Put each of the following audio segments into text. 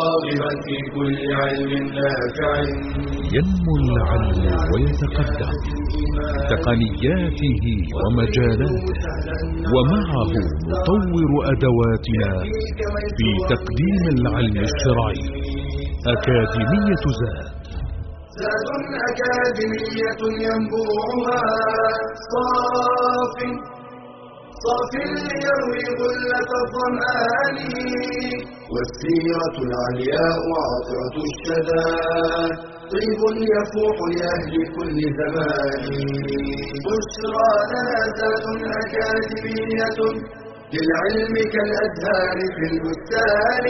في كل علم نافع ينمو العلم ويتقدم. تقنياته ومجالاته. ومعه نطور أدواتنا في تقديم العلم الشرعي. أكاديمية زاد. زاد أكاديمية ينبوعها. صاف. صاف ليروي غلة الظمآن والسيرة العلياء عطرة الشدى طيب يفوح لأهل كل زمان بشرى لنا زاد أكاديمية للعلم كالأزهار في البستان.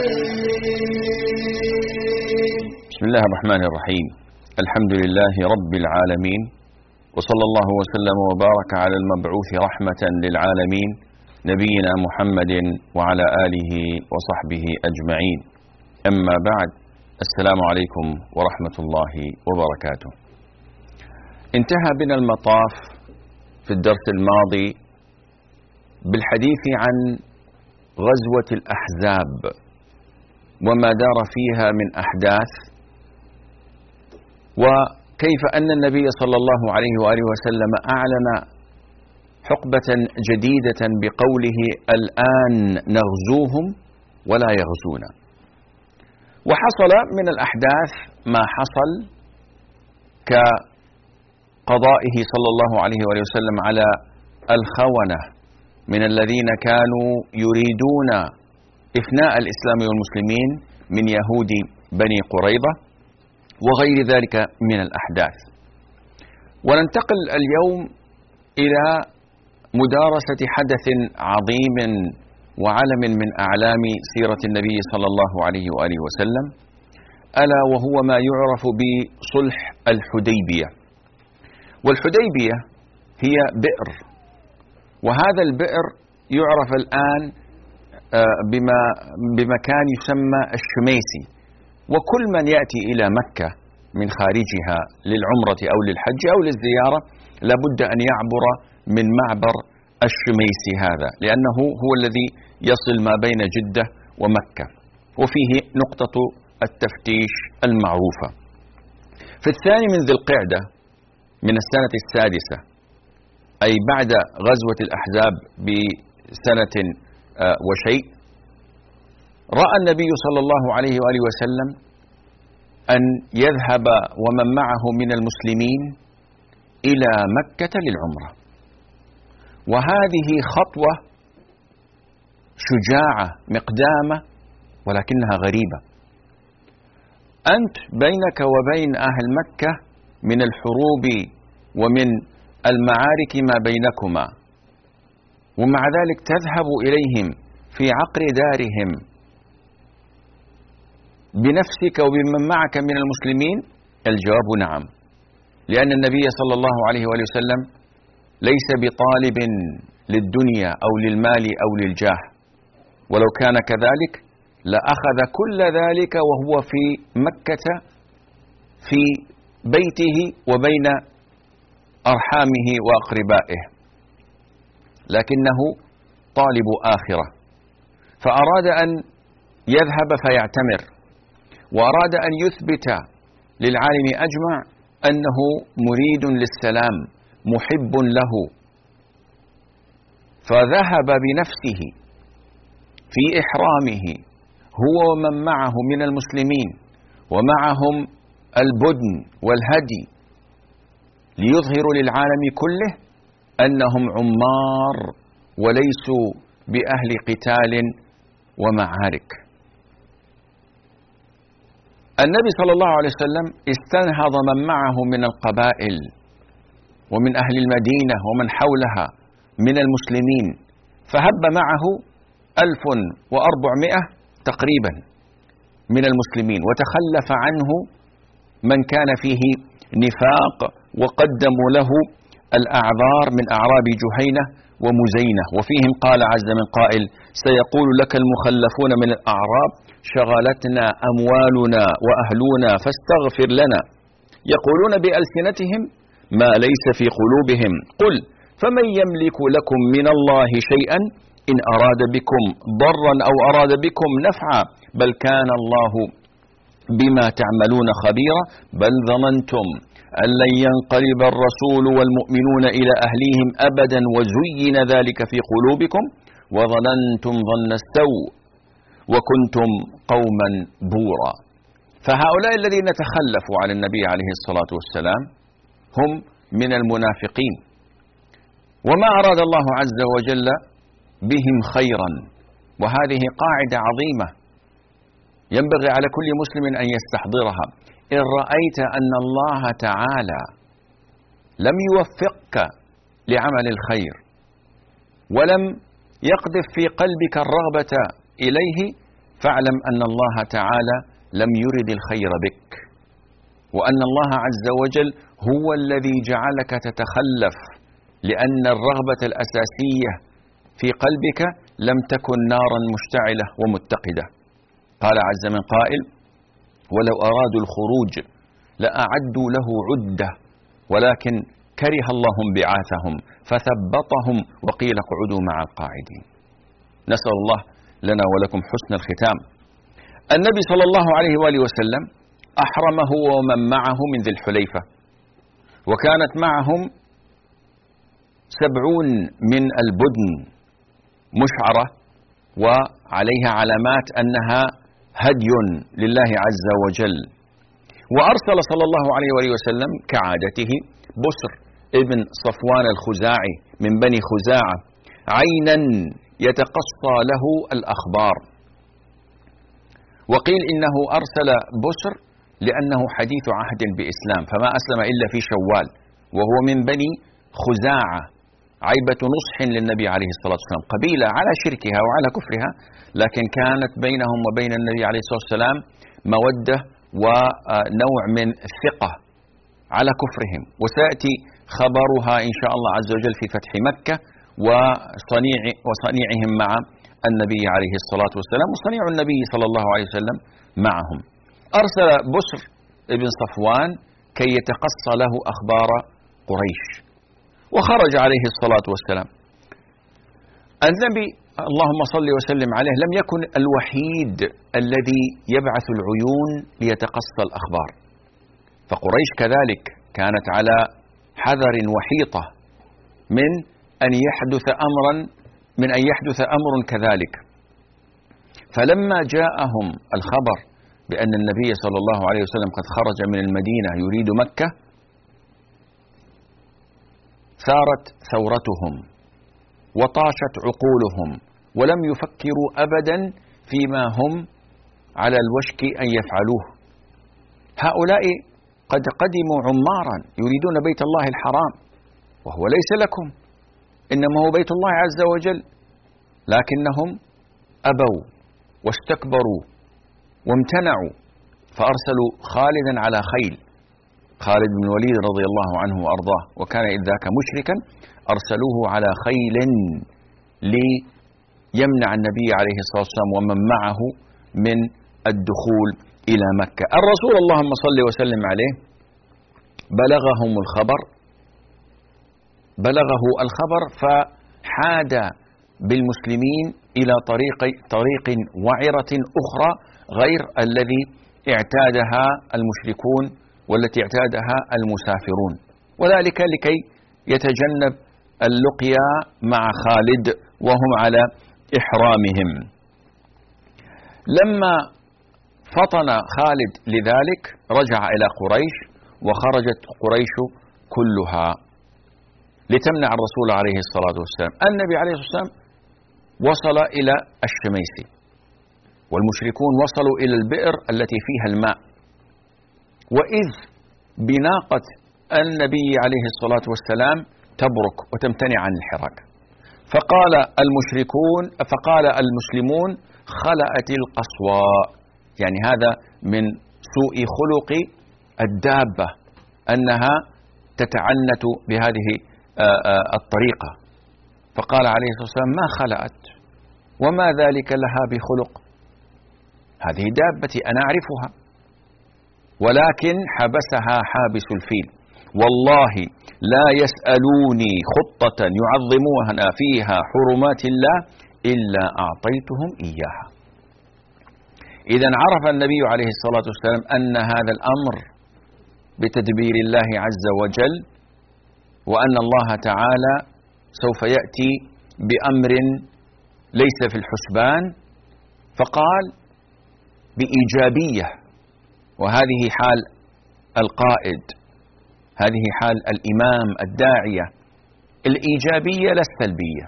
بسم الله الرحمن الرحيم. الحمد لله رب العالمين. وصلى الله وسلم وبارك على المبعوث رحمة للعالمين نبينا محمد وعلى آله وصحبه أجمعين. أما بعد السلام عليكم ورحمة الله وبركاته. انتهى بنا المطاف في الدرس الماضي بالحديث عن غزوة الأحزاب وما دار فيها من أحداث وكيف أن النبي صلى الله عليه وآله وسلم أعلن حقبة جديدة بقوله الآن نغزوهم ولا يغزون. وحصل من الأحداث ما حصل كقضائه صلى الله عليه وآله وسلم على الخونة من الذين كانوا يريدون إفناء الإسلام والمسلمين من يهود بني قريظة. وغير ذلك من الأحداث. وننتقل اليوم إلى مدارسة حدث عظيم وعلم من أعلام سيرة النبي صلى الله عليه وآله وسلم ألا وهو ما يعرف بصلح الحديبية. والحديبية هي بئر وهذا البئر يعرف الآن بما بمكان يسمى الشميسي. وكل من يأتي إلى مكة من خارجها للعمرة أو للحج أو للزيارة لابد أن يعبر من معبر الشميسي هذا لأنه هو الذي يصل ما بين جدة ومكة وفيه نقطة التفتيش المعروفة. في الثاني من ذي القعدة من السنة السادسة أي بعد غزوة الأحزاب بسنة وشيء رأى النبي صلى الله عليه وآله وسلم أن يذهب ومن معه من المسلمين إلى مكة للعمرة. وهذه خطوة شجاعة مقدامة ولكنها غريبة. أنت بينك وبين أهل مكة من الحروب ومن المعارك ما بينكما ومع ذلك تذهب إليهم في عقر دارهم بنفسك وبمن معك من المسلمين؟ الجواب نعم. لأن النبي صلى الله عليه وآله وسلم ليس بطالب للدنيا أو للمال أو للجاه. ولو كان كذلك لأخذ كل ذلك وهو في مكة في بيته وبين أرحامه وأقربائه. لكنه طالب آخرة. فأراد أن يذهب فيعتمر. وأراد أن يثبت للعالم أجمع أنه مريد للسلام محب له. فذهب بنفسه في إحرامه هو ومن معه من المسلمين ومعهم البدن والهدي ليظهروا للعالم كله أنهم عمار وليسوا بأهل قتال ومعارك. النبي صلى الله عليه وسلم استنهض من معه من القبائل ومن أهل المدينة ومن حولها من المسلمين فهب معه ألف وأربعمائة تقريبا من المسلمين وتخلف عنه من كان فيه نفاق وقدموا له الأعذار من أعراب جهينة ومزينة وفيهم قال عز من قائل سيقول لك المخلفون من الأعراب شغلتنا أموالنا وأهلنا فاستغفر لنا. يقولون بألسنتهم ما ليس في قلوبهم. قل فمن يملك لكم من الله شيئا إن أراد بكم ضرا أو أراد بكم نفعا بل كان الله بما تعملون خبيرا. بل ظننتم أن لن ينقلب الرسول والمؤمنون إلى أهليهم أبدا وزين ذلك في قلوبكم وظننتم ظن السوء. وكنتم قوما بورا. فهؤلاء الذين تخلفوا عن النبي عليه الصلاة والسلام هم من المنافقين. وما أراد الله عز وجل بهم خيرا. وهذه قاعدة عظيمة ينبغي على كل مسلم أن يستحضرها. إن رأيت أن الله تعالى لم يوفقك لعمل الخير ولم يقذف في قلبك الرغبة إليه فاعلم أن الله تعالى لم يرد الخير بك وأن الله عز وجل هو الذي جعلك تتخلف لأن الرغبة الأساسية في قلبك لم تكن نارا مشتعلة ومتقدة. قال عز من قائل ولو أرادوا الخروج لأعدوا له عدة ولكن كره الله انبعاثهم فثبطهم وقيل اقعدوا مع القاعدين. نسأل الله لنا ولكم حسن الختام. النبي صلى الله عليه وآله وسلم أحرمه ومن معه من ذي الحليفة وكانت معهم سبعون من البدن مشعرة وعليها علامات أنها هدي لله عز وجل. وأرسل صلى الله عليه وآله وسلم كعادته بسر ابن صفوان الخزاعي من بني خزاعة عينا يتقصى له الأخبار. وقيل إنه أرسل بسر لأنه حديث عهد بإسلام فما أسلم إلا في شوال وهو من بني خزاعة عيبة نصح للنبي عليه الصلاة والسلام قبيلة على شركها وعلى كفرها لكن كانت بينهم وبين النبي عليه الصلاة والسلام مودة ونوع من الثقة على كفرهم. وسيأتي خبرها إن شاء الله عز وجل في فتح مكة وصنيع وصنيعهم مع النبي عليه الصلاة والسلام وصنيع النبي صلى الله عليه وسلم معهم. أرسل بسر بن صفوان كي يتقصى له أخبار قريش. وخرج عليه الصلاة والسلام. النبي اللهم صل وسلم عليه لم يكن الوحيد الذي يبعث العيون ليتقصى الأخبار. فقريش كذلك كانت على حذر وحيطة من أن يحدث أمرا من أن يحدث أمر كذلك. فلما جاءهم الخبر بأن النبي صلى الله عليه وسلم قد خرج من المدينة يريد مكة ثارت ثورتهم وطاشت عقولهم ولم يفكروا أبدا فيما هم على الوشك أن يفعلوه. هؤلاء قد قدموا عمارا يريدون بيت الله الحرام وهو ليس لكم. إنما هو بيت الله عز وجل. لكنهم أبوا واستكبروا وامتنعوا فأرسلوا خالدا على خيل. خالد بن الوليد رضي الله عنه وأرضاه. وكان إذ ذاك مشركا أرسلوه على خيل ليمنع النبي عليه الصلاة والسلام ومن معه من الدخول إلى مكة. الرسول اللهم صل وسلم عليه بلغهم الخبر بلغه الخبر فحاد بالمسلمين إلى طريق طريق وعرة أخرى غير الذي اعتادها المشركون والتي اعتادها المسافرون. وذلك لكي يتجنب اللقيا مع خالد وهم على إحرامهم. لما فطن خالد لذلك رجع إلى قريش وخرجت قريش كلها. لتمنع الرسول عليه الصلاة والسلام. النبي عليه الصلاة والسلام وصل إلى الشميسي. والمشركون وصلوا إلى البئر التي فيها الماء. وإذ بناقة النبي عليه الصلاة والسلام تبرك وتمتنع عن الحراك. فقال المشركون فقال المسلمون خلأت القصواء. يعني هذا من سوء خلق الدابة أنها تتعنت بهذه الطريقة. فقال عليه الصلاة والسلام ما خلأت وما ذلك لها بخلق؟ هذه دابتي أنا أعرفها. ولكن حبسها حابس الفيل. والله لا يسألوني خطة يعظمونها فيها حرمات الله إلا أعطيتهم إياها. إذا عرف النبي عليه الصلاة والسلام أن هذا الأمر بتدبير الله عز وجل وأن الله تعالى سوف يأتي بأمر ليس في الحسبان فقال بإيجابية وهذه حال القائد هذه حال الإمام الداعية الإيجابية لا السلبية.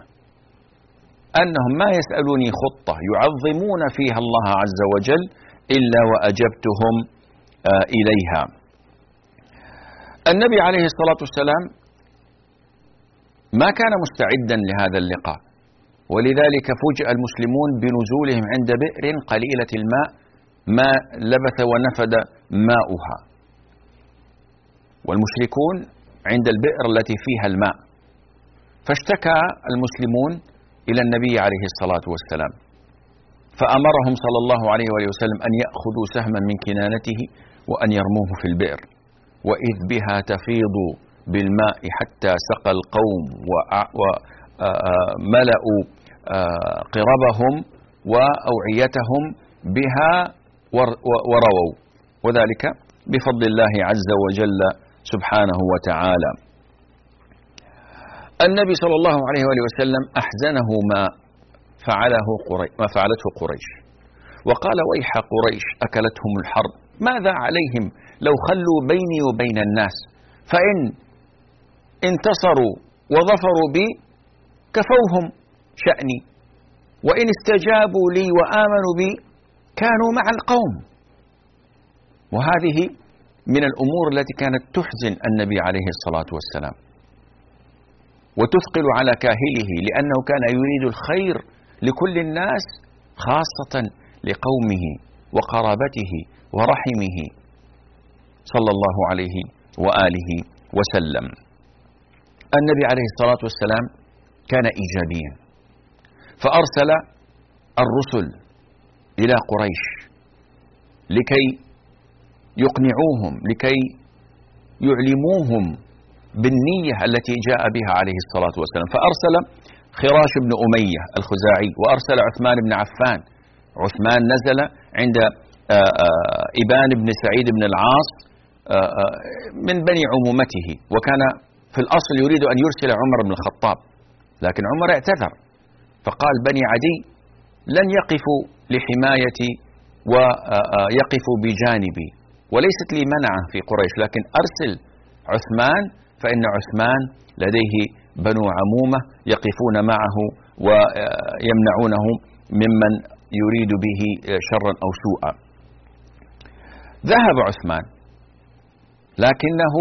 أنهم ما يسألوني خطة يعظمون فيها الله عز وجل إلا وأجبتهم آه، إليها. النبي عليه الصلاة والسلام ما كان مستعدا لهذا اللقاء. ولذلك فوجئ المسلمون بنزولهم عند بئر قليلة الماء ما لبث ونفد ماؤها. والمشركون عند البئر التي فيها الماء. فاشتكى المسلمون إلى النبي عليه الصلاة والسلام. فأمرهم صلى الله عليه وآله وسلم أن يأخذوا سهما من كنانته وأن يرموه في البئر. وإذ بها تفيض بالماء حتى سقى القوم وملأوا قربهم وأوعيتهم بها ورووا. وذلك بفضل الله عز وجل سبحانه وتعالى. النبي صلى الله عليه وآله وسلم أحزنه ما فعله قريش ما فعلته قريش. وقال ويح قريش أكلتهم الحرب ماذا عليهم؟ لو خلوا بيني وبين الناس فإن انتصروا وظفروا بي كفوهم شأني. وإن استجابوا لي وآمنوا بي كانوا مع القوم. وهذه من الأمور التي كانت تحزن النبي عليه الصلاة والسلام. وتثقل على كاهله لأنه كان يريد الخير لكل الناس خاصة لقومه وقرابته ورحمه. صلى الله عليه وآله وسلم. النبي عليه الصلاة والسلام كان إيجابيا فأرسل الرسل إلى قريش لكي يقنعوهم لكي يعلموهم بالنية التي جاء بها عليه الصلاة والسلام. فأرسل خراش بن أمية الخزاعي وأرسل عثمان بن عفان. عثمان نزل عند آه، آه، إبان بن سعيد بن العاص آه، من بني عمومته وكان في الأصل يريد أن يرسل عمر بن الخطاب لكن عمر اعتذر فقال بني عدي لن يقفوا لحمايتي ويقفوا بجانبي وليست لي منعة في قريش لكن أرسل عثمان فإن عثمان لديه بنو عمومة يقفون معه ويمنعونه ممن يريد به شرا أو سوءا. ذهب عثمان لكنه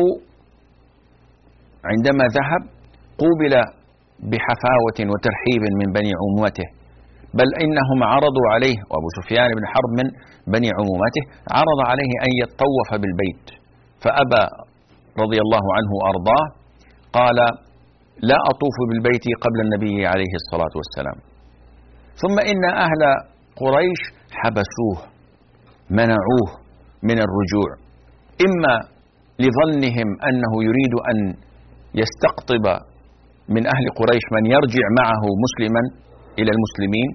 عندما ذهب قوبل بحفاوة وترحيب من بني عمومته بل إنهم عرضوا عليه وأبو سفيان بن حرب من بني عمومته عرض عليه أن يتطوف بالبيت. فأبى رضي الله عنه وأرضاه قال لا أطوف بالبيت قبل النبي عليه الصلاة والسلام. ثم إن أهل قريش حبسوه منعوه من الرجوع إما لظنهم أنه يريد أن يستقطب من أهل قريش من يرجع معه مسلما إلى المسلمين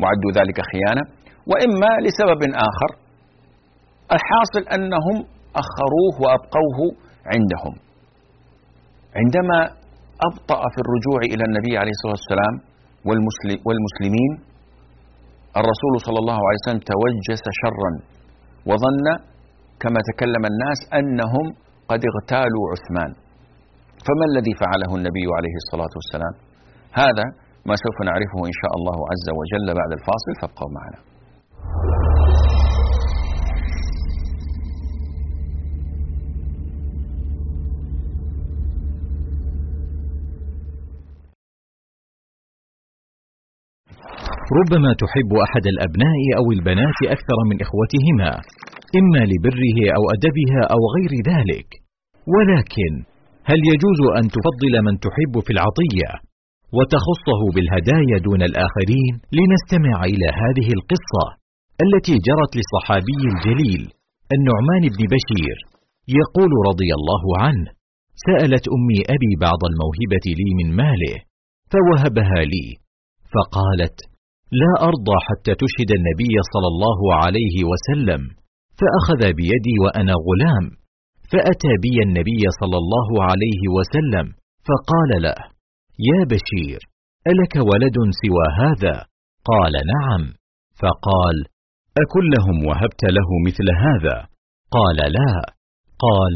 وعدوا ذلك خيانة. وإما لسبب آخر الحاصل أنهم أخروه وأبقوه عندهم. عندما أبطأ في الرجوع إلى النبي عليه الصلاة والسلام والمسلمين الرسول صلى الله عليه وسلم توجس شرا وظن كما تكلم الناس أنهم قد اغتالوا عثمان. فما الذي فعله النبي عليه الصلاة والسلام؟ هذا ما سوف نعرفه إن شاء الله عز وجل بعد الفاصل فابقوا معنا. ربما تحب أحد الأبناء أو البنات أكثر من إخوتهما إما لبره أو أدبها أو غير ذلك. ولكن هل يجوز أن تفضل من تحب في العطية وتخصه بالهدايا دون الآخرين؟ لنستمع إلى هذه القصة التي جرت للصحابي الجليل النعمان بن بشير يقول رضي الله عنه سألت أمي أبي بعض الموهبة لي من ماله فوهبها لي فقالت لا ارضى حتى تشهد النبي صلى الله عليه وسلم فأخذ بيدي وأنا غلام فأتى بي النبي صلى الله عليه وسلم فقال له يا بشير ألك ولد سوى هذا؟ قال نعم. فقال أكلهم وهبت له مثل هذا؟ قال لا. قال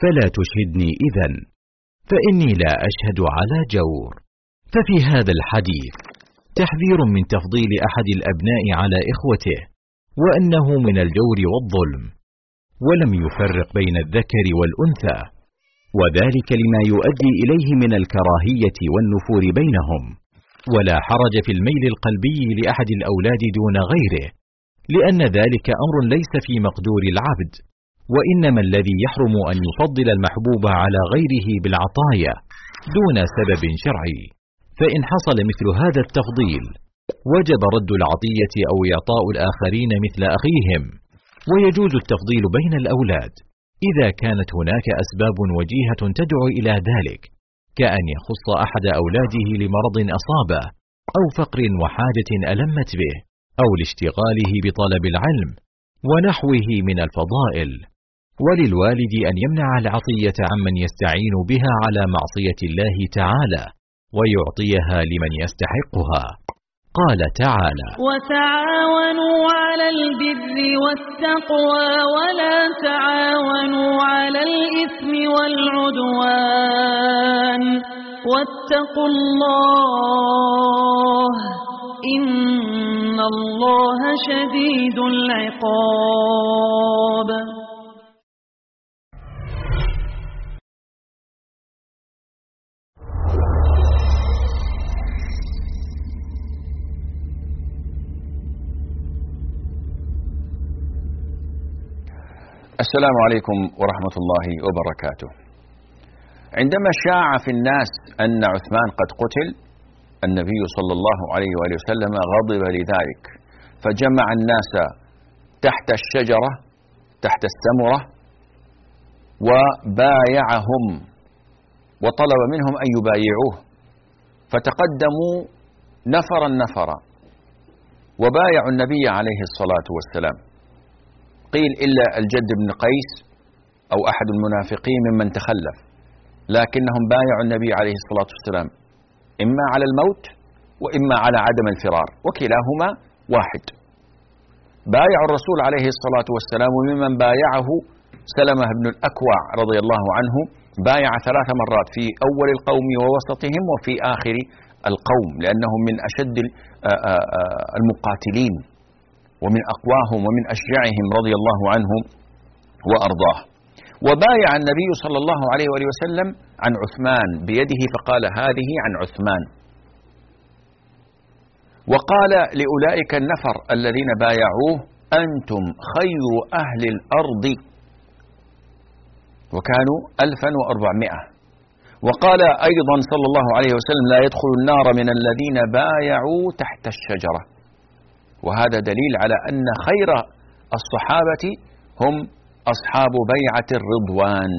فلا تشهدني اذا فإني لا أشهد على جور. ففي هذا الحديث تحذير من تفضيل أحد الأبناء على إخوته وأنه من الجور والظلم. ولم يفرق بين الذكر والأنثى وذلك لما يؤدي إليه من الكراهية والنفور بينهم. ولا حرج في الميل القلبي لأحد الأولاد دون غيره لأن ذلك أمر ليس في مقدور العبد وإنما الذي يحرم أن يفضل المحبوب على غيره بالعطايا دون سبب شرعي. فإن حصل مثل هذا التفضيل وجب رد العطية أو إعطاء الآخرين مثل أخيهم. ويجوز التفضيل بين الأولاد. إذا كانت هناك أسباب وجيهة تدعو إلى ذلك كأن يخص أحد أولاده لمرض أصابه أو فقر وحاجة ألمت به أو لاشتغاله بطلب العلم ونحوه من الفضائل. وللوالد أن يمنع العطية عمن يستعين بها على معصية الله تعالى ويعطيها لمن يستحقها. قال تعالى وتعاونوا على البر والتقوى ولا تعاونوا على الإثم والعدوان واتقوا الله إن الله شديد العقاب السلام عليكم ورحمة الله وبركاته. عندما شاع في الناس أن عثمان قد قتل، النبي صلى الله عليه وآله وسلم غضب لذلك، فجمع الناس تحت الشجرة تحت السمرة وبايعهم وطلب منهم أن يبايعوه، فتقدموا نفرا نفرا وبايعوا النبي عليه الصلاة والسلام. قيل إلا الجد بن قيس أو أحد المنافقين ممن تخلف لكنهم بايعوا النبي عليه الصلاة والسلام إما على الموت وإما على عدم الفرار وكلاهما واحد. بايعوا الرسول عليه الصلاة والسلام وممن بايعه سلمة بن الأكوع رضي الله عنه بايع ثلاث مرات في أول القوم ووسطهم وفي آخر القوم لأنهم من أشد المقاتلين. ومن أقواهم ومن أشجعهم رضي الله عنهم وأرضاه. وبايع النبي صلى الله عليه وآله وسلم عن عثمان بيده فقال هذه عن عثمان. وقال لأولئك النفر الذين بايعوه أنتم خير أهل الأرض. وكانوا ألفا وأربعمائة. وقال أيضا صلى الله عليه وسلم لا يدخل النار من الذين بايعوا تحت الشجرة. وهذا دليل على أن خير الصحابة هم أصحاب بيعة الرضوان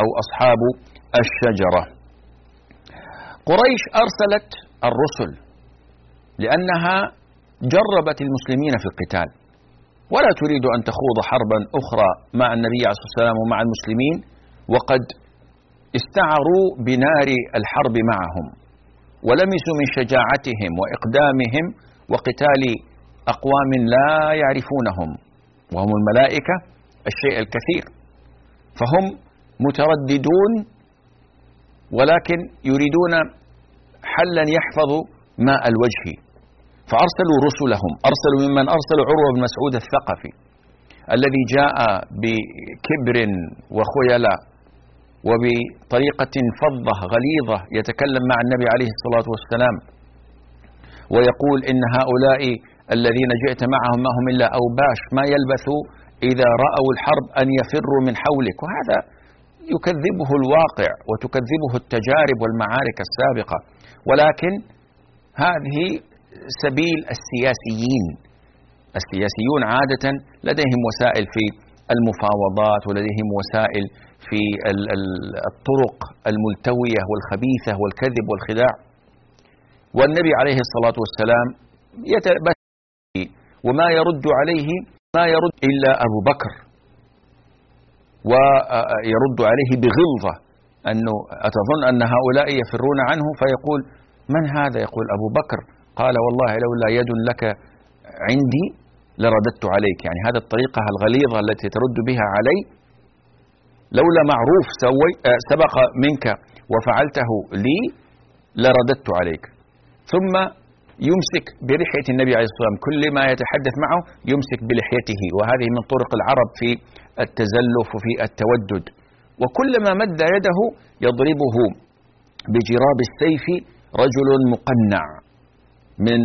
أو أصحاب الشجرة. قريش أرسلت الرسل لأنها جربت المسلمين في القتال. ولا تريد أن تخوض حربا أخرى مع النبي عليه الصلاة والسلام ومع المسلمين وقد استعروا بنار الحرب معهم ولمسوا من شجاعتهم وإقدامهم وقتال أقوام لا يعرفونهم وهم الملائكة الشيء الكثير. فهم مترددون ولكن يريدون حلا يحفظ ماء الوجه. فأرسلوا رسلهم. أرسلوا ممن؟ أرسلوا عروة بن مسعود الثقفي الذي جاء بكبر وخيلاء وبطريقة فظة غليظة يتكلم مع النبي عليه الصلاة والسلام ويقول إن هؤلاء الذين جئت معهم ما هم إلا أوباش ما يلبثوا إذا رأوا الحرب أن يفروا من حولك. وهذا يكذبه الواقع وتكذبه التجارب والمعارك السابقة. ولكن هذه سبيل السياسيين. السياسيون عادة لديهم وسائل في المفاوضات ولديهم وسائل في الطرق الملتوية والخبيثة والكذب والخداع. والنبي عليه الصلاة والسلام وما يرد عليه ما يرد إلا أبو بكر. ويرد عليه بغلظة أنه أتظن أن هؤلاء يفرون عنه فيقول من هذا؟ يقول أبو بكر. قال والله لولا يد لك عندي لرددت عليك. يعني هذه الطريقة الغليظة التي ترد بها علي لولا معروف سوي آه، سبق منك وفعلته لي لرددت عليك. ثم يمسك بلحية النبي عليه الصلاة والسلام. كل ما يتحدث معه يمسك بلحيته وهذه من طرق العرب في التزلف وفي التودد. وكلما مد يده يضربه بجراب السيف رجل مقنع من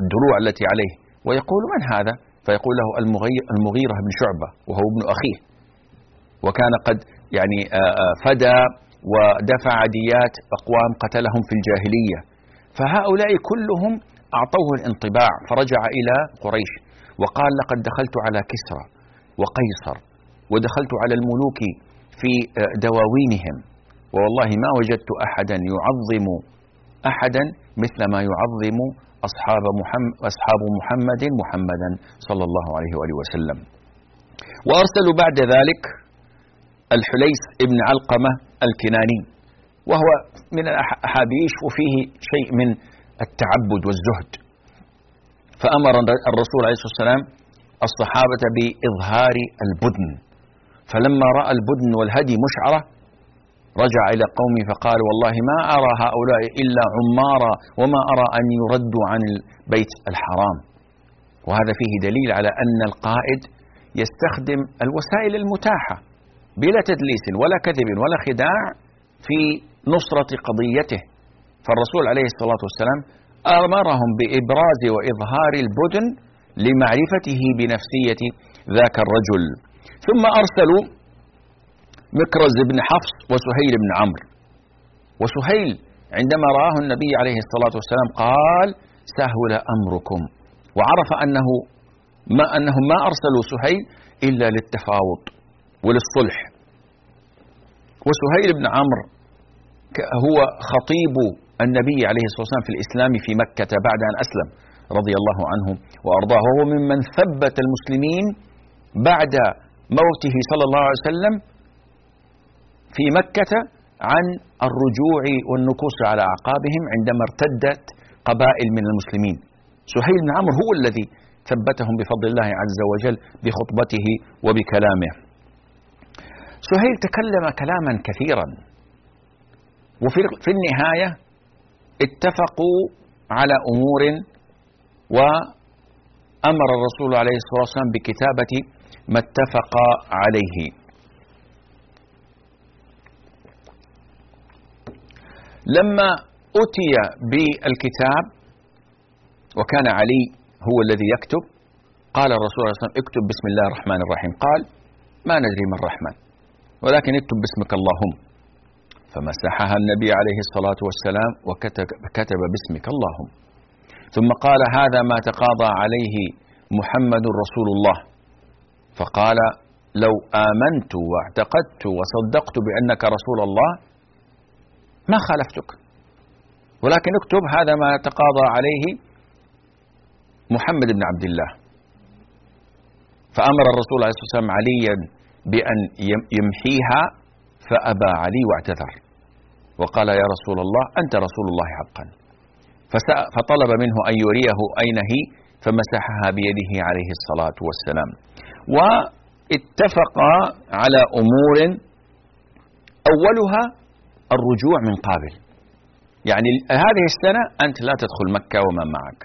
الدروع التي عليه. ويقول من هذا؟ فيقول له المغيرة بن شعبة وهو ابن أخيه. وكان قد يعني فدى ودفع ديات أقوام قتلهم في الجاهلية. فهؤلاء كلهم أعطوه الانطباع فرجع إلى قريش وقال لقد دخلت على كسرى وقيصر ودخلت على الملوك في دواوينهم والله ما وجدت أحدا يعظم أحدا مثل ما يعظم أصحاب محمد, أصحاب محمد محمدا صلى الله عليه وآله وسلم. وأرسلوا بعد ذلك الحليس ابن علقمة الكناني. وهو من الأحابيش وفيه شيء من التعبد والزهد. فأمر الرسول عليه الصلاة والسلام الصحابة بإظهار البدن. فلما رأى البدن والهدي مشعرة رجع إلى قومه فقال والله ما أرى هؤلاء إلا عمارا وما أرى أن يردوا عن البيت الحرام. وهذا فيه دليل على أن القائد يستخدم الوسائل المتاحة بلا تدليس ولا كذب ولا خداع في نصرة قضيته. فالرسول عليه الصلاة والسلام أمرهم بإبراز وإظهار البدن لمعرفته بنفسية ذاك الرجل. ثم أرسلوا مكرز بن حفص وسهيل بن عمرو. وسهيل عندما رآه النبي عليه الصلاة والسلام قال سهل أمركم. وعرف أنه ما أنهم ما أرسلوا سهيل إلا للتفاوض وللصلح. وسهيل بن عمرو هو خطيب النبي عليه الصلاة والسلام في الإسلام في مكة بعد أن أسلم رضي الله عنه وأرضاه وهو ممن ثبت المسلمين بعد موته صلى الله عليه وسلم في مكة عن الرجوع والنكوص على أعقابهم عندما ارتدت قبائل من المسلمين. سهيل بن عمرو هو الذي ثبتهم بفضل الله عز وجل بخطبته وبكلامه. سهيل تكلم كلاما كثيرا. وفي النهاية اتفقوا على أمور وأمر الرسول عليه الصلاة والسلام بكتابة ما اتفق عليه. لما أتي بالكتاب وكان علي هو الذي يكتب قال الرسول عليه وسلم اكتب بسم الله الرحمن الرحيم. قال ما ندري ما الرحمن ولكن اكتب باسمك اللهم. فمسحها النبي عليه الصلاة والسلام وكتب باسمك اللهم. ثم قال هذا ما تقاضى عليه محمد رسول الله. فقال لو آمنت واعتقدت وصدقت بأنك رسول الله ما خالفتك. ولكن اكتب هذا ما تقاضى عليه محمد بن عبد الله. فأمر الرسول عليه الصلاة والسلام عليا بأن يمحيها فأبى علي واعتذر. وقال يا رسول الله أنت رسول الله حقا. فطلب منه أن يريه أين هي فمسحها بيده عليه الصلاة والسلام. واتفقا على أمور أولها الرجوع من قابل. يعني هذه السنة أنت لا تدخل مكة ومن معك.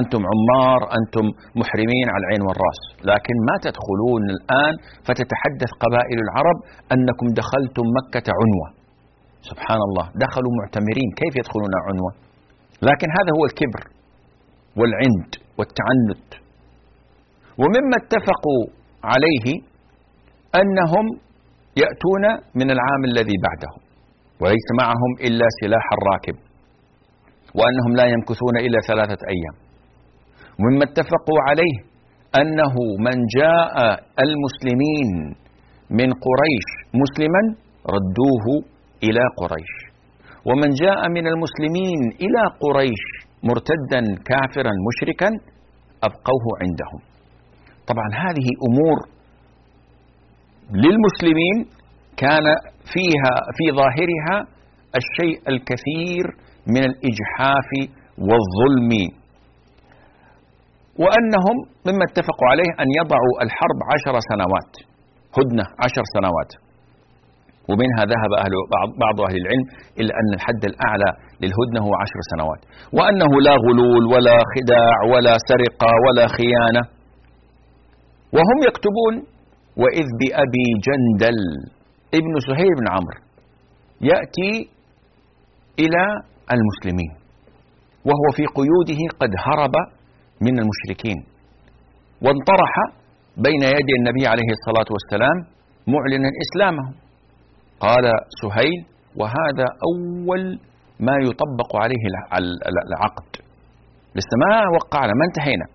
أنتم عمار أنتم محرمين على العين والرأس. لكن ما تدخلون الآن فتتحدث قبائل العرب أنكم دخلتم مكة عنوة. سبحان الله دخلوا معتمرين. كيف يدخلون عنوة؟ لكن هذا هو الكبر والعند والتعنت. ومما اتفقوا عليه أنهم يأتون من العام الذي بعده وليس معهم إلا سلاح الراكب وأنهم لا يمكثون إلا ثلاثة أيام. ومما اتفقوا عليه أنه من جاء المسلمين من قريش مسلما ردوه إلى قريش. ومن جاء من المسلمين إلى قريش مرتدا كافرا مشركا أبقوه عندهم. طبعا هذه أمور للمسلمين كان فيها في ظاهرها الشيء الكثير من الإجحاف والظلم وأنهم مما اتفقوا عليه أن يضعوا الحرب عشر سنوات هدنة عشر سنوات. ومنها ذهب أهل بعض أهل العلم إلى أن الحد الأعلى للهدنة هو عشر سنوات. وأنه لا غلول ولا خداع ولا سرقة ولا خيانة. وهم يكتبون وإذ بأبي جندل ابن سهيل بن عمرو يأتي إلى المسلمين. وهو في قيوده قد هرب من المشركين. وانطرح بين يدي النبي عليه الصلاة والسلام معلنا إسلامه. قال سهيل وهذا أول ما يطبق عليه العقد. لسه ما وقعنا ما انتهينا.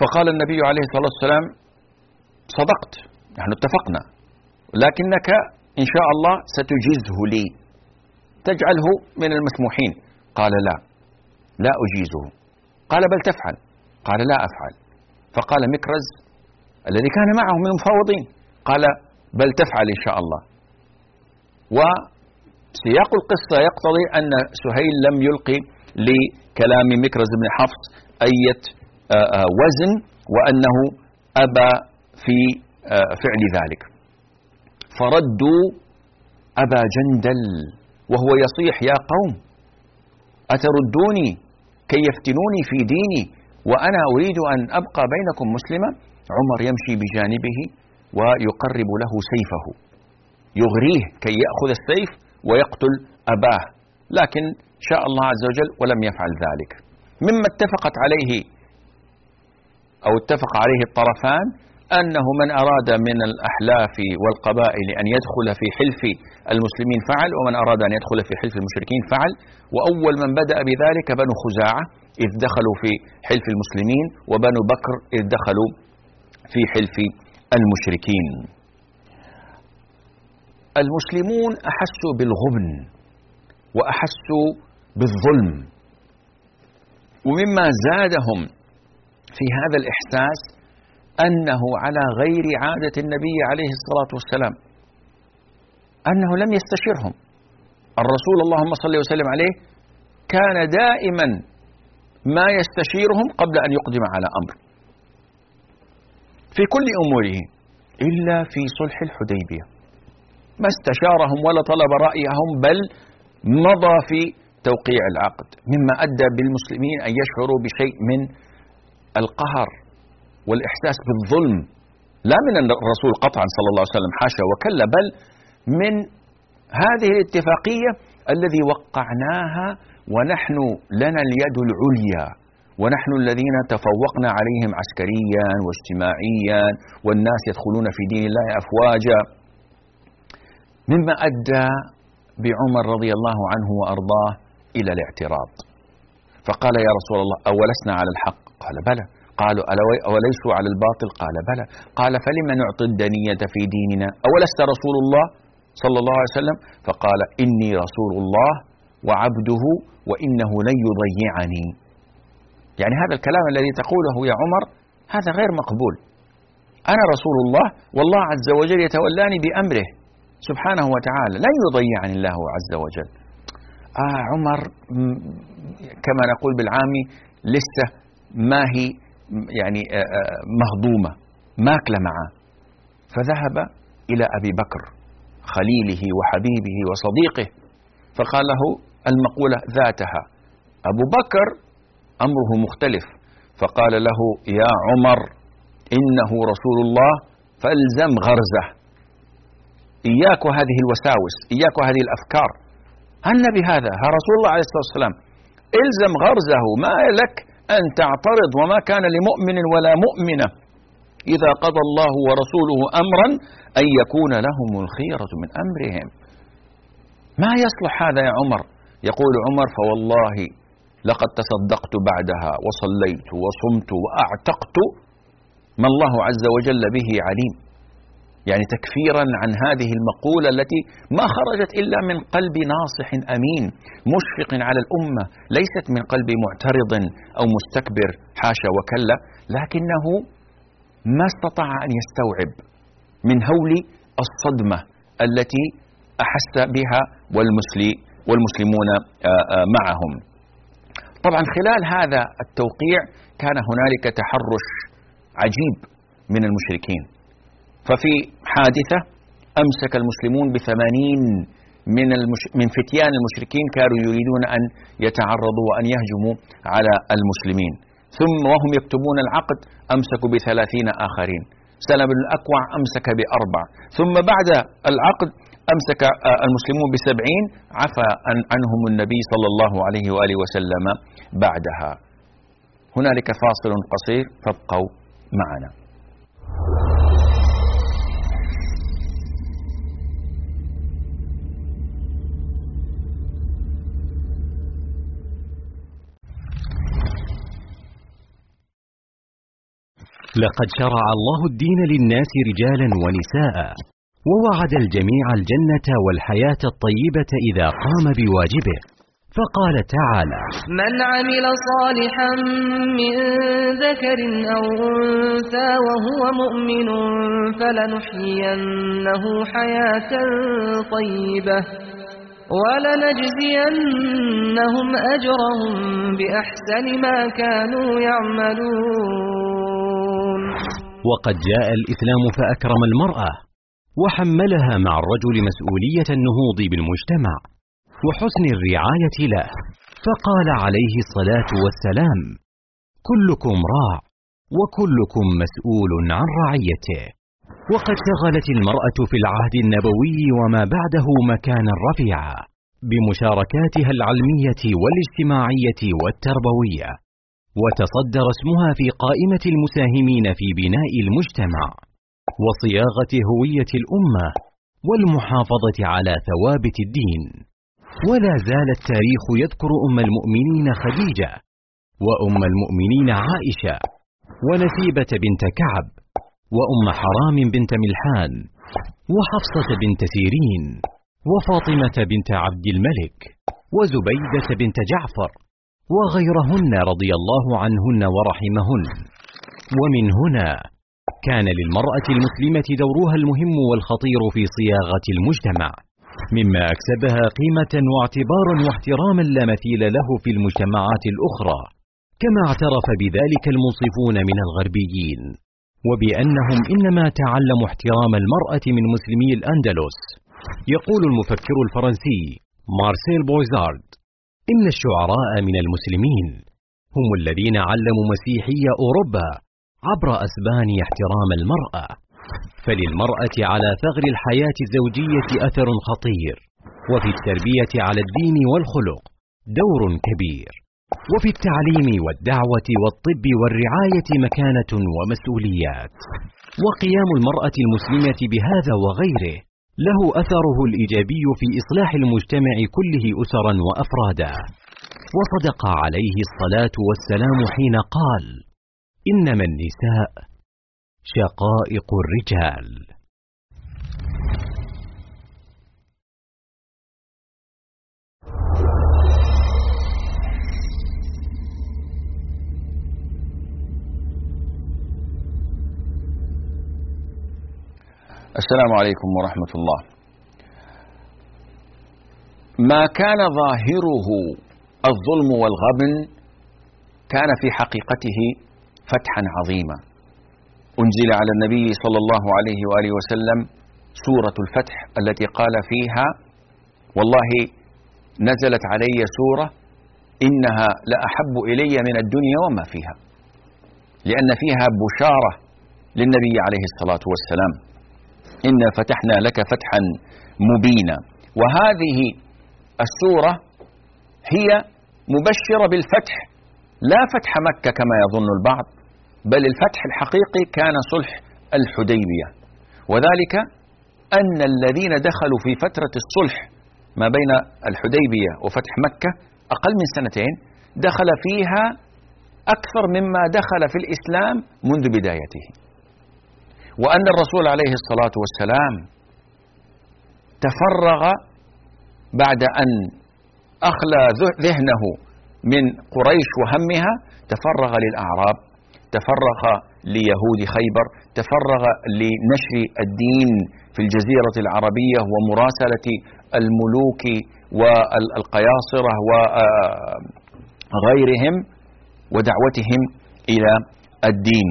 فقال النبي عليه الصلاة والسلام صدقت نحن اتفقنا لكنك إن شاء الله ستجيزه لي. تجعله من المسموحين. قال لا لا أجيزه. قال بل تفعل. قال لا أفعل. فقال مكرز الذي كان معه من المفاوضين قال بل تفعل إن شاء الله. وسياق القصة يقتضي أن سهيل لم يلقي لكلام مكرز بن حفص أية وزن وأنه أبى في فعل ذلك. فردوا أبا جندل وهو يصيح يا قوم أتردوني كي يفتنوني في ديني وأنا أريد أن أبقى بينكم مسلما عمر يمشي بجانبه ويقرب له سيفه. يغريه كي يأخذ السيف ويقتل أباه. لكن شاء الله عز وجل ولم يفعل ذلك. مما اتفقت عليه أو اتفق عليه الطرفان أنه من أراد من الأحلاف والقبائل أن يدخل في حلف المسلمين فعل ومن أراد أن يدخل في حلف المشركين فعل. وأول من بدأ بذلك بنو خزاعة إذ دخلوا في حلف المسلمين وبنو بكر إذ دخلوا في حلف المشركين. المسلمون أحسوا بالغبن وأحسوا بالظلم. ومما زادهم في هذا الإحساس أنه على غير عادة النبي عليه الصلاة والسلام. أنه لم يستشرهم الرسول اللهم صل وسلم عليه كان دائما ما يستشيرهم قبل أن يقدم على أمر. في كل أموره إلا في صلح الحديبية. ما استشارهم ولا طلب رأيهم بل مضى في توقيع العقد مما أدى بالمسلمين أن يشعروا بشيء من القهر. والإحساس بالظلم لا من الرسول قطعا صلى الله عليه وسلم حاشا وكلا بل من هذه الاتفاقية الذي وقعناها ونحن لنا اليد العليا ونحن الذين تفوقنا عليهم عسكريا واجتماعيا والناس يدخلون في دين الله أفواجا. مما أدى بعمر رضي الله عنه وأرضاه إلى الاعتراض. فقال يا رسول الله أولسنا على الحق؟ قال بلى. قالوا أوليسوا على الباطل؟ قال بلى. قال فلم نعطي الدنية في ديننا؟ أولست رسول الله صلى الله عليه وسلم؟ فقال إني رسول الله وعبده وإنه لن يضيعني. يعني هذا الكلام الذي تقوله يا عمر هذا غير مقبول. أنا رسول الله والله عز وجل يتولاني بأمره سبحانه وتعالى لن يضيعني الله عز وجل. آه عمر كما نقول بالعامي لسه ما هي يعني مهضومة ماكلة معه فذهب إلى أبي بكر خليله وحبيبه وصديقه فقال له المقولة ذاتها أبو بكر أمره مختلف فقال له يا عمر إنه رسول الله فالزم غرزه. إياك وهذه الوساوس إياك وهذه الأفكار. أن بهذا ها رسول الله عليه الصلاة والسلام إلزم غرزه ما لك أن تعترض وما كان لمؤمن ولا مؤمنة. إذا قضى الله ورسوله أمرا أن يكون لهم الخيرة من أمرهم. ما يصلح هذا يا عمر؟ يقول عمر فوالله لقد تصدقت بعدها وصليت وصمت وأعتقت ما الله عز وجل به عليم. يعني تكفيرا عن هذه المقولة التي ما خرجت إلا من قلب ناصح أمين مشفق على الأمة ليست من قلب معترض أو مستكبر حاشا وكلا لكنه ما استطاع أن يستوعب من هول الصدمة التي أحس بها والمسلمون آه، آه، معهم. طبعا خلال هذا التوقيع كان هنالك تحرش عجيب من المشركين. ففي حادثة أمسك المسلمون بثمانين من, المش... من فتيان المشركين كانوا يريدون أن يتعرضوا وأن يهجموا على المسلمين. ثم وهم يكتبون العقد أمسكوا بثلاثين آخرين. سلم بن الأكوع أمسك بأربع. ثم بعد العقد أمسك آه، المسلمون بسبعين. عفى عنهم النبي صلى الله عليه وآله وسلم بعدها. هنالك فاصل قصير فابقوا معنا. لقد شرع الله الدين للناس رجالا ونساء ووعد الجميع الجنة والحياة الطيبة إذا قام بواجبه. فقال تعالى من عمل صالحا من ذكر أو أنثى وهو مؤمن فلنحيينه حياة طيبة ولنجزينهم أجرهم بأحسن ما كانوا يعملون. وقد جاء الإسلام فأكرم المرأة وحملها مع الرجل مسؤولية النهوض بالمجتمع وحسن الرعاية له. فقال عليه الصلاة والسلام كلكم راع وكلكم مسؤول عن رعيته. وقد شغلت المرأة في العهد النبوي وما بعده مكانا رفيعا بمشاركاتها العلمية والاجتماعية والتربوية وتصدر اسمها في قائمة المساهمين في بناء المجتمع وصياغة هوية الأمة والمحافظة على ثوابت الدين. ولا زال التاريخ يذكر أم المؤمنين خديجة وأم المؤمنين عائشة ونسيبة بنت كعب وأم حرام بنت ملحان وحفصة بنت سيرين وفاطمة بنت عبد الملك وزبيدة بنت جعفر وغيرهن رضي الله عنهن ورحمهن. ومن هنا كان للمرأة المسلمة دورها المهم والخطير في صياغة المجتمع مما أكسبها قيمة واعتبارا واحتراما لا مثيل له في المجتمعات الأخرى كما اعترف بذلك المنصفون من الغربيين وبأنهم إنما تعلموا احترام المرأة من مسلمي الأندلس. يقول المفكر الفرنسي مارسيل بويزارد إن الشعراء من المسلمين هم الذين علموا مسيحي أوروبا عبر أسبانيا احترام المرأة فللمرأة على ثغر الحياة الزوجية أثر خطير وفي التربية على الدين والخلق دور كبير وفي التعليم والدعوة والطب والرعاية مكانة ومسؤوليات وقيام المرأة المسلمة بهذا وغيره له أثره الإيجابي في إصلاح المجتمع كله أسرا وأفرادا. وصدق عليه الصلاة والسلام حين قال إنما النساء شقائق الرجال. السلام عليكم ورحمة الله. ما كان ظاهره الظلم والغبن كان في حقيقته فتحا عظيما. أنزل على النبي صلى الله عليه وآله وسلم سورة الفتح التي قال فيها: والله نزلت علي سورة إنها لأحب إلي من الدنيا وما فيها. لأن فيها بشارة للنبي عليه الصلاة والسلام. إنا فتحنا لك فتحا مبينا. وهذه السورة هي مبشرة بالفتح. لا فتح مكة كما يظن البعض بل الفتح الحقيقي كان صلح الحديبية. وذلك أن الذين دخلوا في فترة الصلح ما بين الحديبية وفتح مكة أقل من سنتين دخل فيها أكثر مما دخل في الإسلام منذ بدايته. وأن الرسول عليه الصلاة والسلام تفرغ بعد أن أخلى ذهنه من قريش وهمها تفرغ للأعراب تفرغ ليهود خيبر تفرغ لنشر الدين في الجزيرة العربية ومراسلة الملوك والقياصرة وغيرهم ودعوتهم إلى الدين.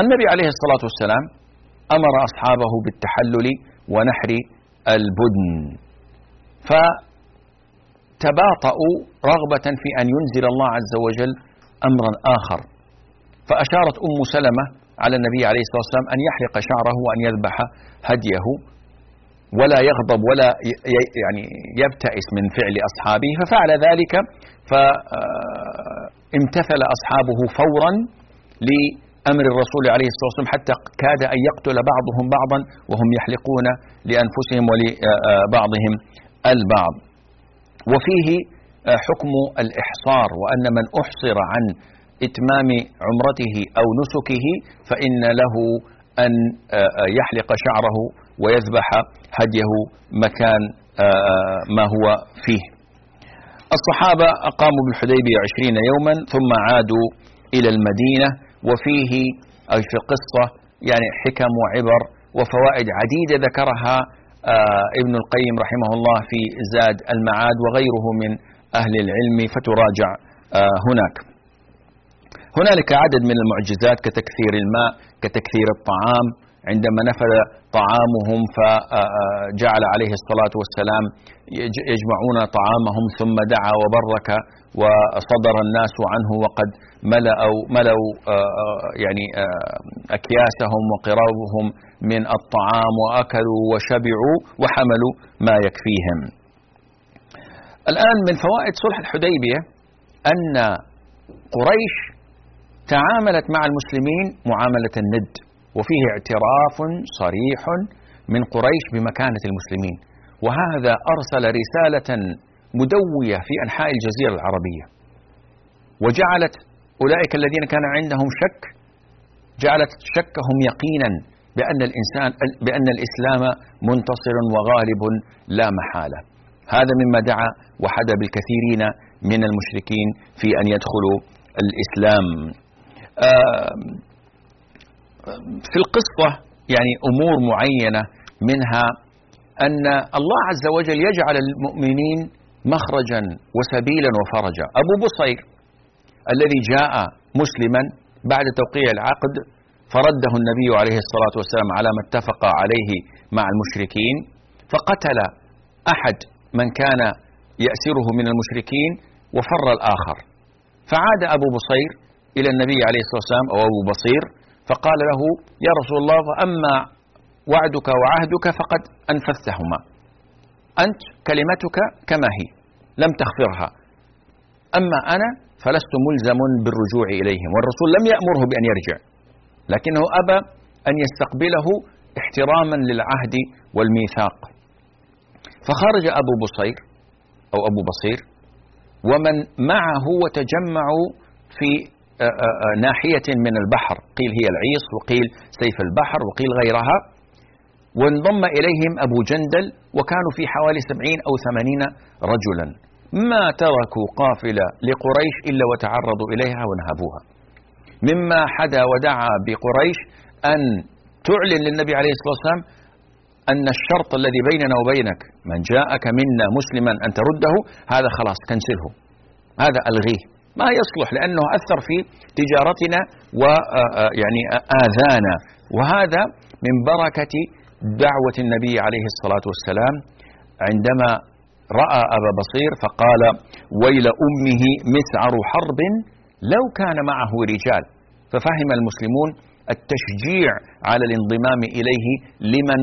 النبي عليه الصلاة والسلام أمر أصحابه بالتحلل ونحر البدن. فتباطؤوا رغبة في أن ينزل الله عز وجل أمرا آخر. فأشارت أم سلمة على النبي عليه الصلاة والسلام أن يحلق شعره وأن يذبح هديه ولا يغضب ولا يعني يبتئس من فعل أصحابه. ففعل ذلك فامتثل أصحابه فورا لأمر الرسول عليه الصلاة والسلام حتى كاد أن يقتل بعضهم بعضا وهم يحلقون لأنفسهم ولبعضهم البعض. وفيه حكم الإحصار وأن من أحصر عن إتمام عمرته أو نسكه فإن له أن يحلق شعره ويذبح هديه مكان ما هو فيه. الصحابة أقاموا بالحديبية عشرين يوما ثم عادوا إلى المدينة وفيه أي في القصة يعني حكم وعبر وفوائد عديدة ذكرها ابن القيم رحمه الله في زاد المعاد وغيره من أهل العلم فتراجع هناك. هنالك عدد من المعجزات كتكثير الماء كتكثير الطعام. عندما نفذ طعامهم فجعل عليه الصلاة والسلام يجمعون طعامهم ثم دعا وبرك وصدر الناس عنه وقد ملأوا ملأوا يعني أكياسهم وقرابهم من الطعام وأكلوا وشبعوا وحملوا ما يكفيهم. الآن من فوائد صلح الحديبية أن قريش تعاملت مع المسلمين معاملة الند وفيه اعتراف صريح من قريش بمكانة المسلمين. وهذا أرسل رسالة مدوية في أنحاء الجزيرة العربية. وجعلت أولئك الذين كان عندهم شك جعلت شكهم يقينا بأن الإنسان بأن الإسلام منتصر وغالب لا محالة. هذا مما دعا وحدا بالكثيرين من المشركين في أن يدخلوا الإسلام. في القصة يعني أمور معينة منها أن الله عز وجل يجعل المؤمنين مخرجا وسبيلا وفرجا. أبو بصير الذي جاء مسلما بعد توقيع العقد فرده النبي عليه الصلاة والسلام على ما اتفق عليه مع المشركين فقتل أحد من كان يأسره من المشركين وفر الآخر. فعاد أبو بصير إلى النبي عليه الصلاة والسلام أو أبو بصير فقال له يا رسول الله فأما وعدك وعهدك فقد أنفذتهما. أنت كلمتك كما هي لم تغفرها أما أنا فلست ملزم بالرجوع إليهم والرسول لم يأمره بأن يرجع لكنه أبى أن يستقبله احتراما للعهد والميثاق. فخرج أبو بصير أو أبو بصير ومن معه وتجمعوا في ناحية من البحر قيل هي العيص وقيل سيف البحر وقيل غيرها. وانضم إليهم أبو جندل وكانوا في حوالي سبعين أو ثمانين رجلا. ما تركوا قافلة لقريش إلا وتعرضوا إليها ونهبوها مما حدا ودعا بقريش أن تعلن للنبي عليه الصلاة والسلام أن الشرط الذي بيننا وبينك من جاءك منا مسلما أن ترده هذا خلاص كنسله هذا ألغيه. ما يصلح لأنه أثر في تجارتنا ويعني آذانا. وهذا من بركة دعوة النبي عليه الصلاة والسلام عندما رأى أبا بصير فقال ويل أمه مسعر حرب لو كان معه رجال. ففهم المسلمون التشجيع على الانضمام إليه لمن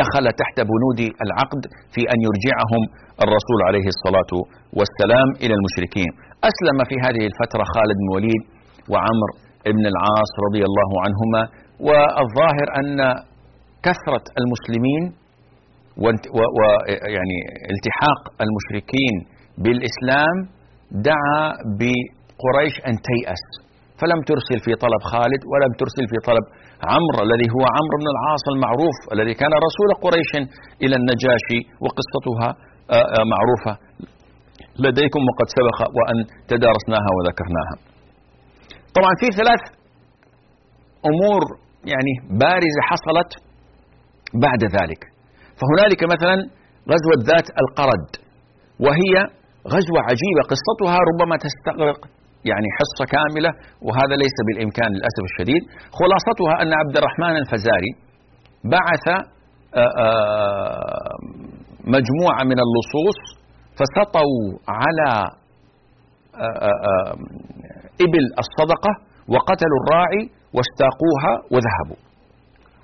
دخل تحت بنود العقد في أن يرجعهم الرسول عليه الصلاة والسلام إلى المشركين. أسلم في هذه الفترة خالد بن وليد وعمر بن العاص رضي الله عنهما والظاهر أن كثرة المسلمين ويعني التحاق المشركين بالإسلام دعا بقريش أن تيأس. فلم ترسل في طلب خالد ولم ترسل في طلب عمرو الذي هو عمرو بن العاص المعروف الذي كان رسول قريش إلى النجاشي وقصتها آه، آه، معروفة. لديكم وقد سبق وأن تدارسناها وذكرناها. طبعا في ثلاث أمور يعني بارزة حصلت بعد ذلك. فهنالك مثلا غزوة ذات القرد وهي غزوة عجيبة. قصتها ربما تستغرق يعني حصة كاملة وهذا ليس بالإمكان للأسف الشديد. خلاصتها أن عبد الرحمن الفزاري بعث آه، آه، مجموعة من اللصوص فسطوا على آه، إبل الصدقة وقتلوا الراعي واستاقوها وذهبوا.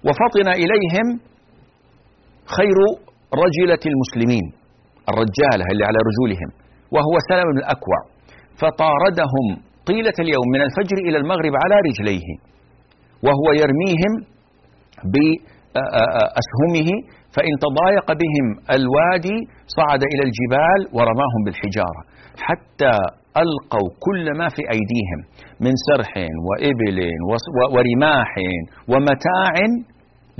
وفطن إليهم خير رجلة المسلمين الرجالة اللي على رجولهم وهو سلم بن الأكوع. فطاردهم طيلة اليوم من الفجر إلى المغرب على رجليه وهو يرميهم بأسهمه فإن تضايق بهم الوادي صعد إلى الجبال ورماهم بالحجارة. حتى ألقوا كل ما في أيديهم من سرح وإبل ورماح ومتاع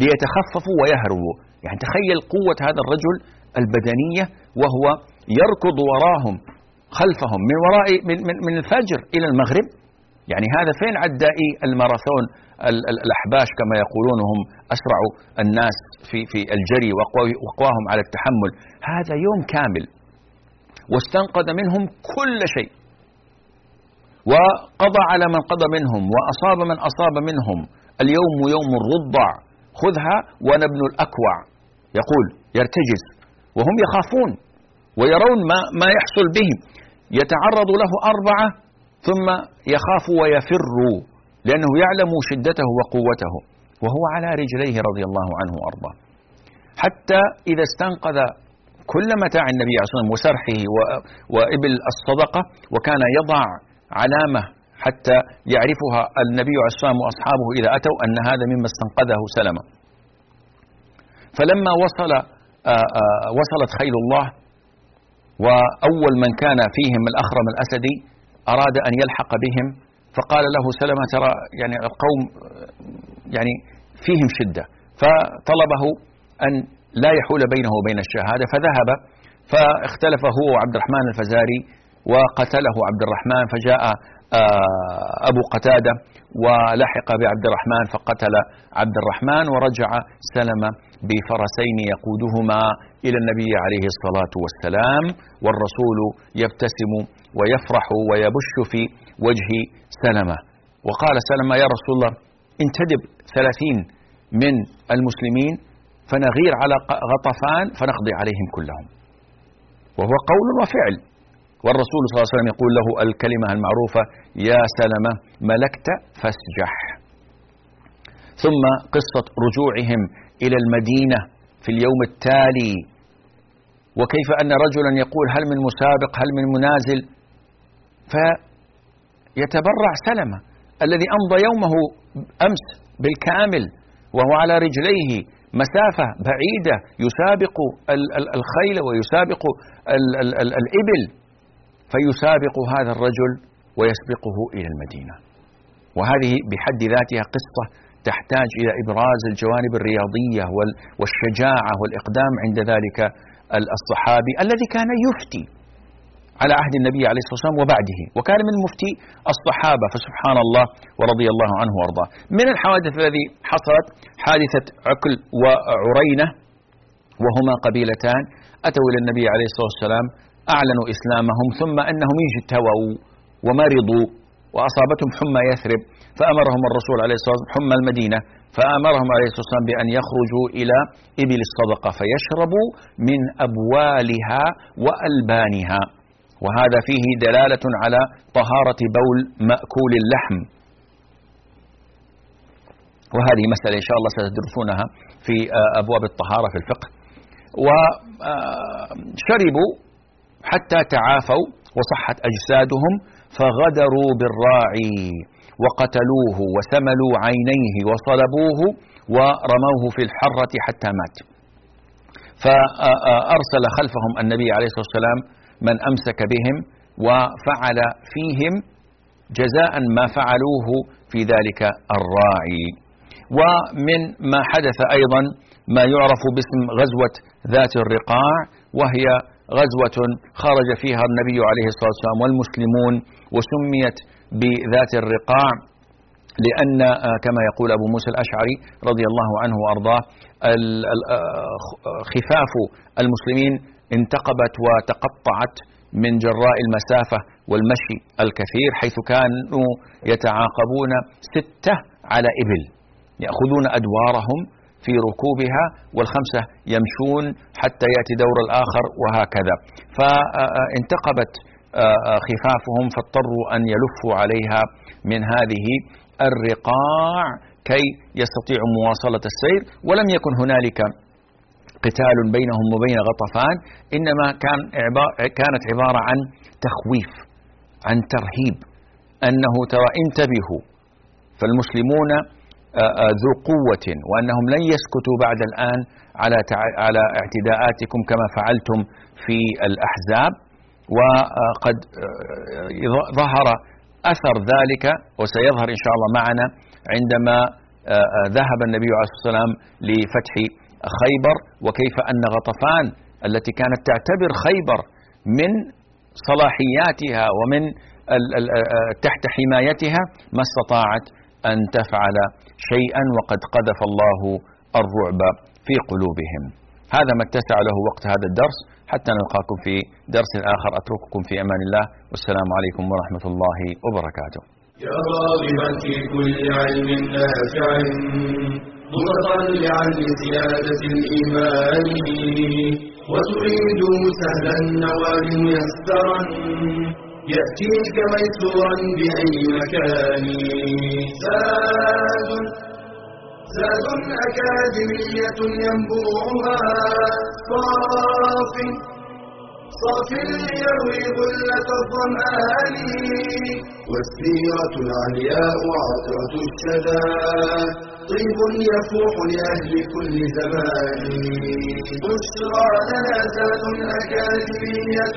ليتخففوا ويهربوا. يعني تخيل قوة هذا الرجل البدنية وهو يركض وراهم خلفهم من وراء من, من, من الفجر إلى المغرب. يعني هذا فين عدائي الماراثون الأحباش كما يقولون هم أسرع الناس في, في الجري وقواهم على التحمل. هذا يوم كامل واستنقذ منهم كل شيء. وقضى على من قضى منهم وأصاب من أصاب منهم. اليوم يوم الرضع. خذها وأنا ابن الأكوع. يقول يرتجز. وهم يخافون ويرون ما, ما يحصل بهم يتعرض له أربعة ثم يخاف ويفر لأنه يعلم شدته وقوته. وهو على رجليه رضي الله عنه وأرضاه. حتى إذا استنقذ كل متاع النبي عليه الصلاة والسلام وسرحه وإبل الصدقة وكان يضع علامة حتى يعرفها النبي عليه الصلاة والسلام وأصحابه إذا أتوا أن هذا مما استنقذه سلمة. فلما وصل آآ آآ وصلت خيل الله وأول من كان فيهم الأخرم الأسدي أراد أن يلحق بهم فقال له سلمة ترى يعني القوم يعني فيهم شدة. فطلبه أن لا يحول بينه وبين الشهادة فذهب فاختلف هو وعبد الرحمن الفزاري وقتله عبد الرحمن فجاء آه، أبو قتادة ولحق بعبد الرحمن فقتل عبد الرحمن ورجع سلم بفرسين يقودهما إلى النبي عليه الصلاة والسلام. والرسول يبتسم ويفرح ويبش في وجه سلمة. وقال سلمة يا رسول الله انتدب ثلاثين من المسلمين فنغير على غطفان فنقضي عليهم كلهم. وهو قول وفعل. والرسول صلى الله عليه وسلم يقول له الكلمة المعروفة يا سلمة ملكت فاسجح. ثم قصة رجوعهم إلى المدينة في اليوم التالي. وكيف أن رجلا يقول هل من مسابق هل من منازل؟ فيتبرع سلمة الذي أمضى يومه أمس بالكامل وهو على رجليه مسافة بعيدة يسابق الخيل ويسابق الإبل. فيسابق هذا الرجل ويسبقه إلى المدينة. وهذه بحد ذاتها قصة تحتاج إلى إبراز الجوانب الرياضية والشجاعة والإقدام عند ذلك الصحابي الذي كان يفتي على عهد النبي عليه الصلاة والسلام وبعده. وكان من مفتي الصحابة فسبحان الله ورضي الله عنه وأرضاه. من الحوادث الذي حصلت؟ حادثة عكل وعرينة وهما قبيلتان. أتوا إلى النبي عليه الصلاة والسلام أعلنوا إسلامهم ثم أنهم اجتووا ومرضوا وأصابتهم حمى يثرب فأمرهم الرسول عليه الصلاة والسلام حمى المدينة فأمرهم عليه الصلاة والسلام بأن يخرجوا إلى إبل الصدقة فيشربوا من أبوالها وألبانها. وهذا فيه دلالة على طهارة بول مأكول اللحم. وهذه مسألة إن شاء الله ستدرسونها في أبواب الطهارة في الفقه. وشربوا حتى تعافوا وصحت أجسادهم فغدروا بالراعي وقتلوه وسملوا عينيه وصلبوه ورموه في الحرة حتى مات. فأرسل خلفهم النبي عليه الصلاة والسلام من أمسك بهم وفعل فيهم جزاء ما فعلوه في ذلك الراعي. ومن ما حدث أيضا ما يعرف باسم غزوة ذات الرقاع وهي غزوة خرج فيها النبي عليه الصلاة والسلام والمسلمون وسميت بذات الرقاع لأن آه، كما يقول أبو موسى الأشعري رضي الله عنه وأرضاه آه، خفاف المسلمين انتقبت وتقطعت من جراء المسافة والمشي الكثير حيث كانوا يتعاقبون ستة على إبل يأخذون أدوارهم في ركوبها والخمسة يمشون حتى يأتي دور الآخر وهكذا. فانتقبت خفافهم فاضطروا أن يلفوا عليها من هذه الرقاع كي يستطيعوا مواصلة السير. ولم يكن هنالك قتال بينهم وبين غطفان إنما كان كانت عبارة عن تخويف عن ترهيب أنه ترى انتبهوا فالمسلمون ذو قوة وأنهم لن يسكتوا بعد الآن على على اعتداءاتكم كما فعلتم في الأحزاب. وقد ظهر أثر ذلك وسيظهر إن شاء الله معنا عندما ذهب النبي عليه الصلاة والسلام لفتح خيبر. وكيف أن غطفان التي كانت تعتبر خيبر من صلاحياتها ومن تحت حمايتها ما استطاعت أن تفعل شيئا وقد قذف الله الرعب في قلوبهم. هذا ما اتسع له وقت هذا الدرس. حتى نلقاكم في درس آخر. أترككم في أمان الله. والسلام عليكم ورحمة الله وبركاته. يا راغبا في كل علم نافع. متطلعا لزيادة الإيمان. وتريد سهلا النوال ميسرا. يأتيك ميسورا بأي مكان. زاد زاد أكاديمية ينبوعها. صاف صاف ليروي غلة الظمآن. والسيرة العلياء عطرة الشذا طيب يفوح لأهل كل زمان. بشرى لنا زاد أكاديمية